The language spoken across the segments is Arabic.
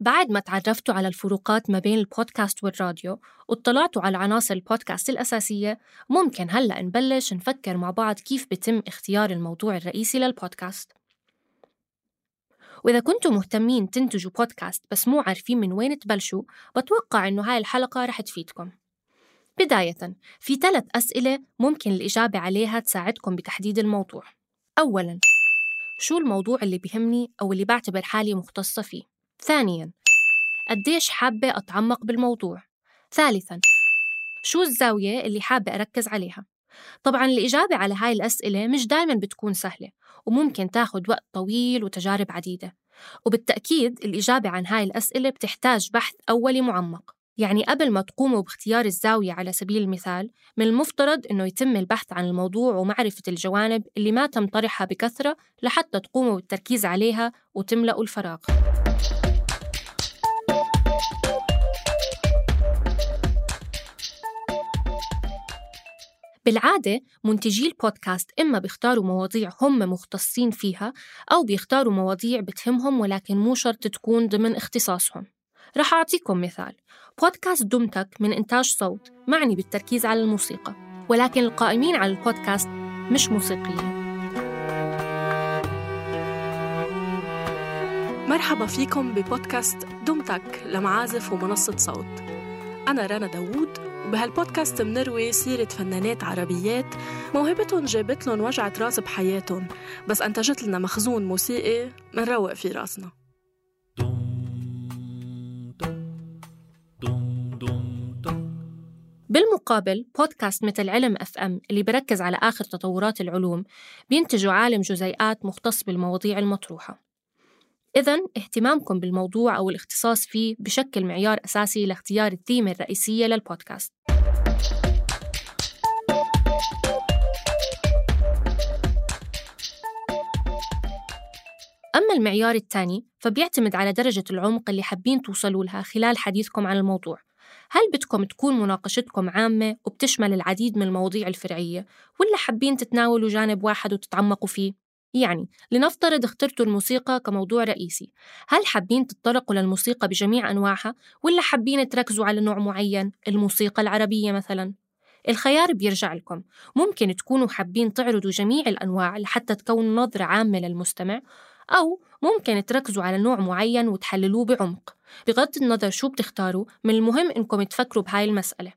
بعد ما تعرفتوا على الفروقات ما بين البودكاست والراديو واطلعتوا على عناصر البودكاست الأساسية ممكن هلأ نبلش نفكر مع بعض كيف بتم اختيار الموضوع الرئيسي للبودكاست. وإذا كنتم مهتمين تنتجوا بودكاست بس مو عارفين من وين تبلشوا بتوقع إنه هاي الحلقة رح تفيدكم. بداية في ثلاث أسئلة ممكن الإجابة عليها تساعدكم بتحديد الموضوع. أولاً شو الموضوع اللي بيهمني أو اللي بعتبر حالي مختصة فيه؟ ثانياً قديش حابة أتعمق بالموضوع؟ ثالثاً شو الزاوية اللي حابة أركز عليها؟ طبعاً الإجابة على هاي الأسئلة مش دايماً بتكون سهلة وممكن تاخد وقت طويل وتجارب عديدة. وبالتأكيد الإجابة عن هاي الأسئلة بتحتاج بحث أولي معمق. يعني قبل ما تقوموا باختيار الزاوية على سبيل المثال من المفترض أنه يتم البحث عن الموضوع ومعرفة الجوانب اللي ما تم طرحها بكثرة لحتى تقوموا بالتركيز عليها وتملأوا الفراغ. بالعادة منتجي البودكاست إما بيختاروا مواضيع هم مختصين فيها أو بيختاروا مواضيع بتهمهم ولكن مو شرط تكون ضمن اختصاصهم. رح أعطيكم مثال. بودكاست دمتك من إنتاج صوت معني بالتركيز على الموسيقى ولكن القائمين على البودكاست مش موسيقيين. مرحبا فيكم ببودكاست دمتك لمعازف ومنصة صوت. أنا رنا داوود وبهالبودكاست منروي سيرة فنانات عربيات موهبتهم جابت لهم وجعة راس بحياتهم. بس أنتجت لنا مخزون موسيقي منروق في راسنا. بالمقابل بودكاست مثل علم أف إم اللي بركز على آخر تطورات العلوم بينتجوا عالم جزيئات مختص بالمواضيع المطروحة. إذا اهتمامكم بالموضوع أو الاختصاص فيه بشكل معيار أساسي لاختيار الثيمة الرئيسية للبودكاست أما المعيار الثاني فبيعتمد على درجة العمق اللي حابين توصلوا لها خلال حديثكم عن الموضوع هل بدكم تكون مناقشتكم عامة وبتشمل العديد من المواضيع الفرعية ولا حابين تتناولوا جانب واحد وتتعمقوا فيه؟ يعني لنفترض اخترتوا الموسيقى كموضوع رئيسي. هل حابين تتطرقوا للموسيقى بجميع أنواعها ولا حابين تركزوا على نوع معين الموسيقى العربية مثلا؟ الخيار بيرجع لكم. ممكن تكونوا حابين تعرضوا جميع الأنواع لحتى تكونوا نظرة عامة للمستمع أو ممكن تركزوا على نوع معين وتحللوه بعمق. بغض النظر شو بتختاروا من المهم إنكم تفكروا بهاي المسألة.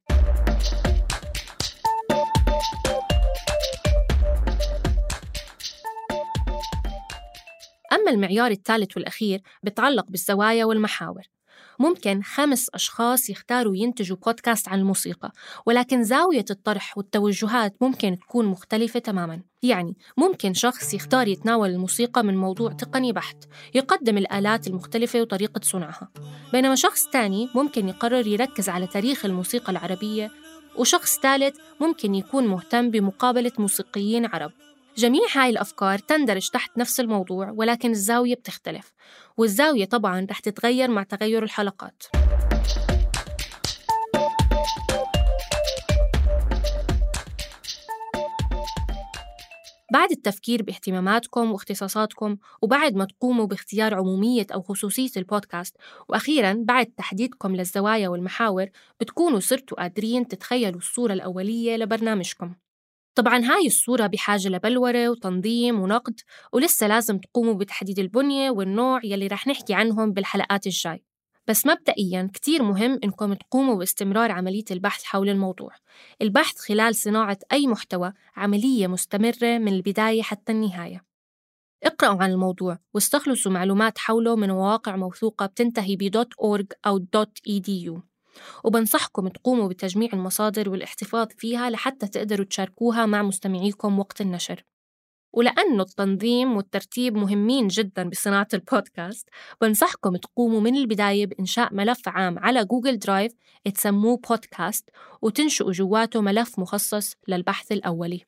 أما المعيار الثالث والأخير بتعلق بالزوايا والمحاور. ممكن خمس أشخاص يختاروا ينتجوا بودكاست عن الموسيقى ولكن زاوية الطرح والتوجهات ممكن تكون مختلفة تماماً. يعني ممكن شخص يختار يتناول الموسيقى من موضوع تقني بحت يقدم الآلات المختلفة وطريقة صنعها. بينما شخص تاني ممكن يقرر يركز على تاريخ الموسيقى العربية وشخص ثالث ممكن يكون مهتم بمقابلة موسيقيين عرب. جميع هاي الأفكار تندرج تحت نفس الموضوع ولكن الزاوية بتختلف والزاوية طبعا رح تتغير مع تغير الحلقات. بعد التفكير باهتماماتكم واختصاصاتكم وبعد ما تقوموا باختيار عمومية أو خصوصية البودكاست وأخيراً بعد تحديدكم للزوايا والمحاور بتكونوا صرتوا قادرين تتخيلوا الصورة الأولية لبرنامجكم. طبعا هاي الصورة بحاجة لبلورة وتنظيم ونقد ولسه لازم تقوموا بتحديد البنية والنوع يلي رح نحكي عنهم بالحلقات الجاي. بس مبدئيا كتير مهم إنكم تقوموا باستمرار عملية البحث حول الموضوع. البحث خلال صناعة أي محتوى عملية مستمرة من البداية حتى النهاية. اقرأوا عن الموضوع واستخلصوا معلومات حوله من مواقع موثوقة بتنتهي ب .org أو .edu. وبنصحكم تقوموا بتجميع المصادر والاحتفاظ فيها لحتى تقدروا تشاركوها مع مستمعيكم وقت النشر. ولأنه التنظيم والترتيب مهمين جدا بصناعة البودكاست بنصحكم تقوموا من البداية بإنشاء ملف عام على Google Drive تسموه بودكاست وتنشئوا جواته ملف مخصص للبحث الأولي.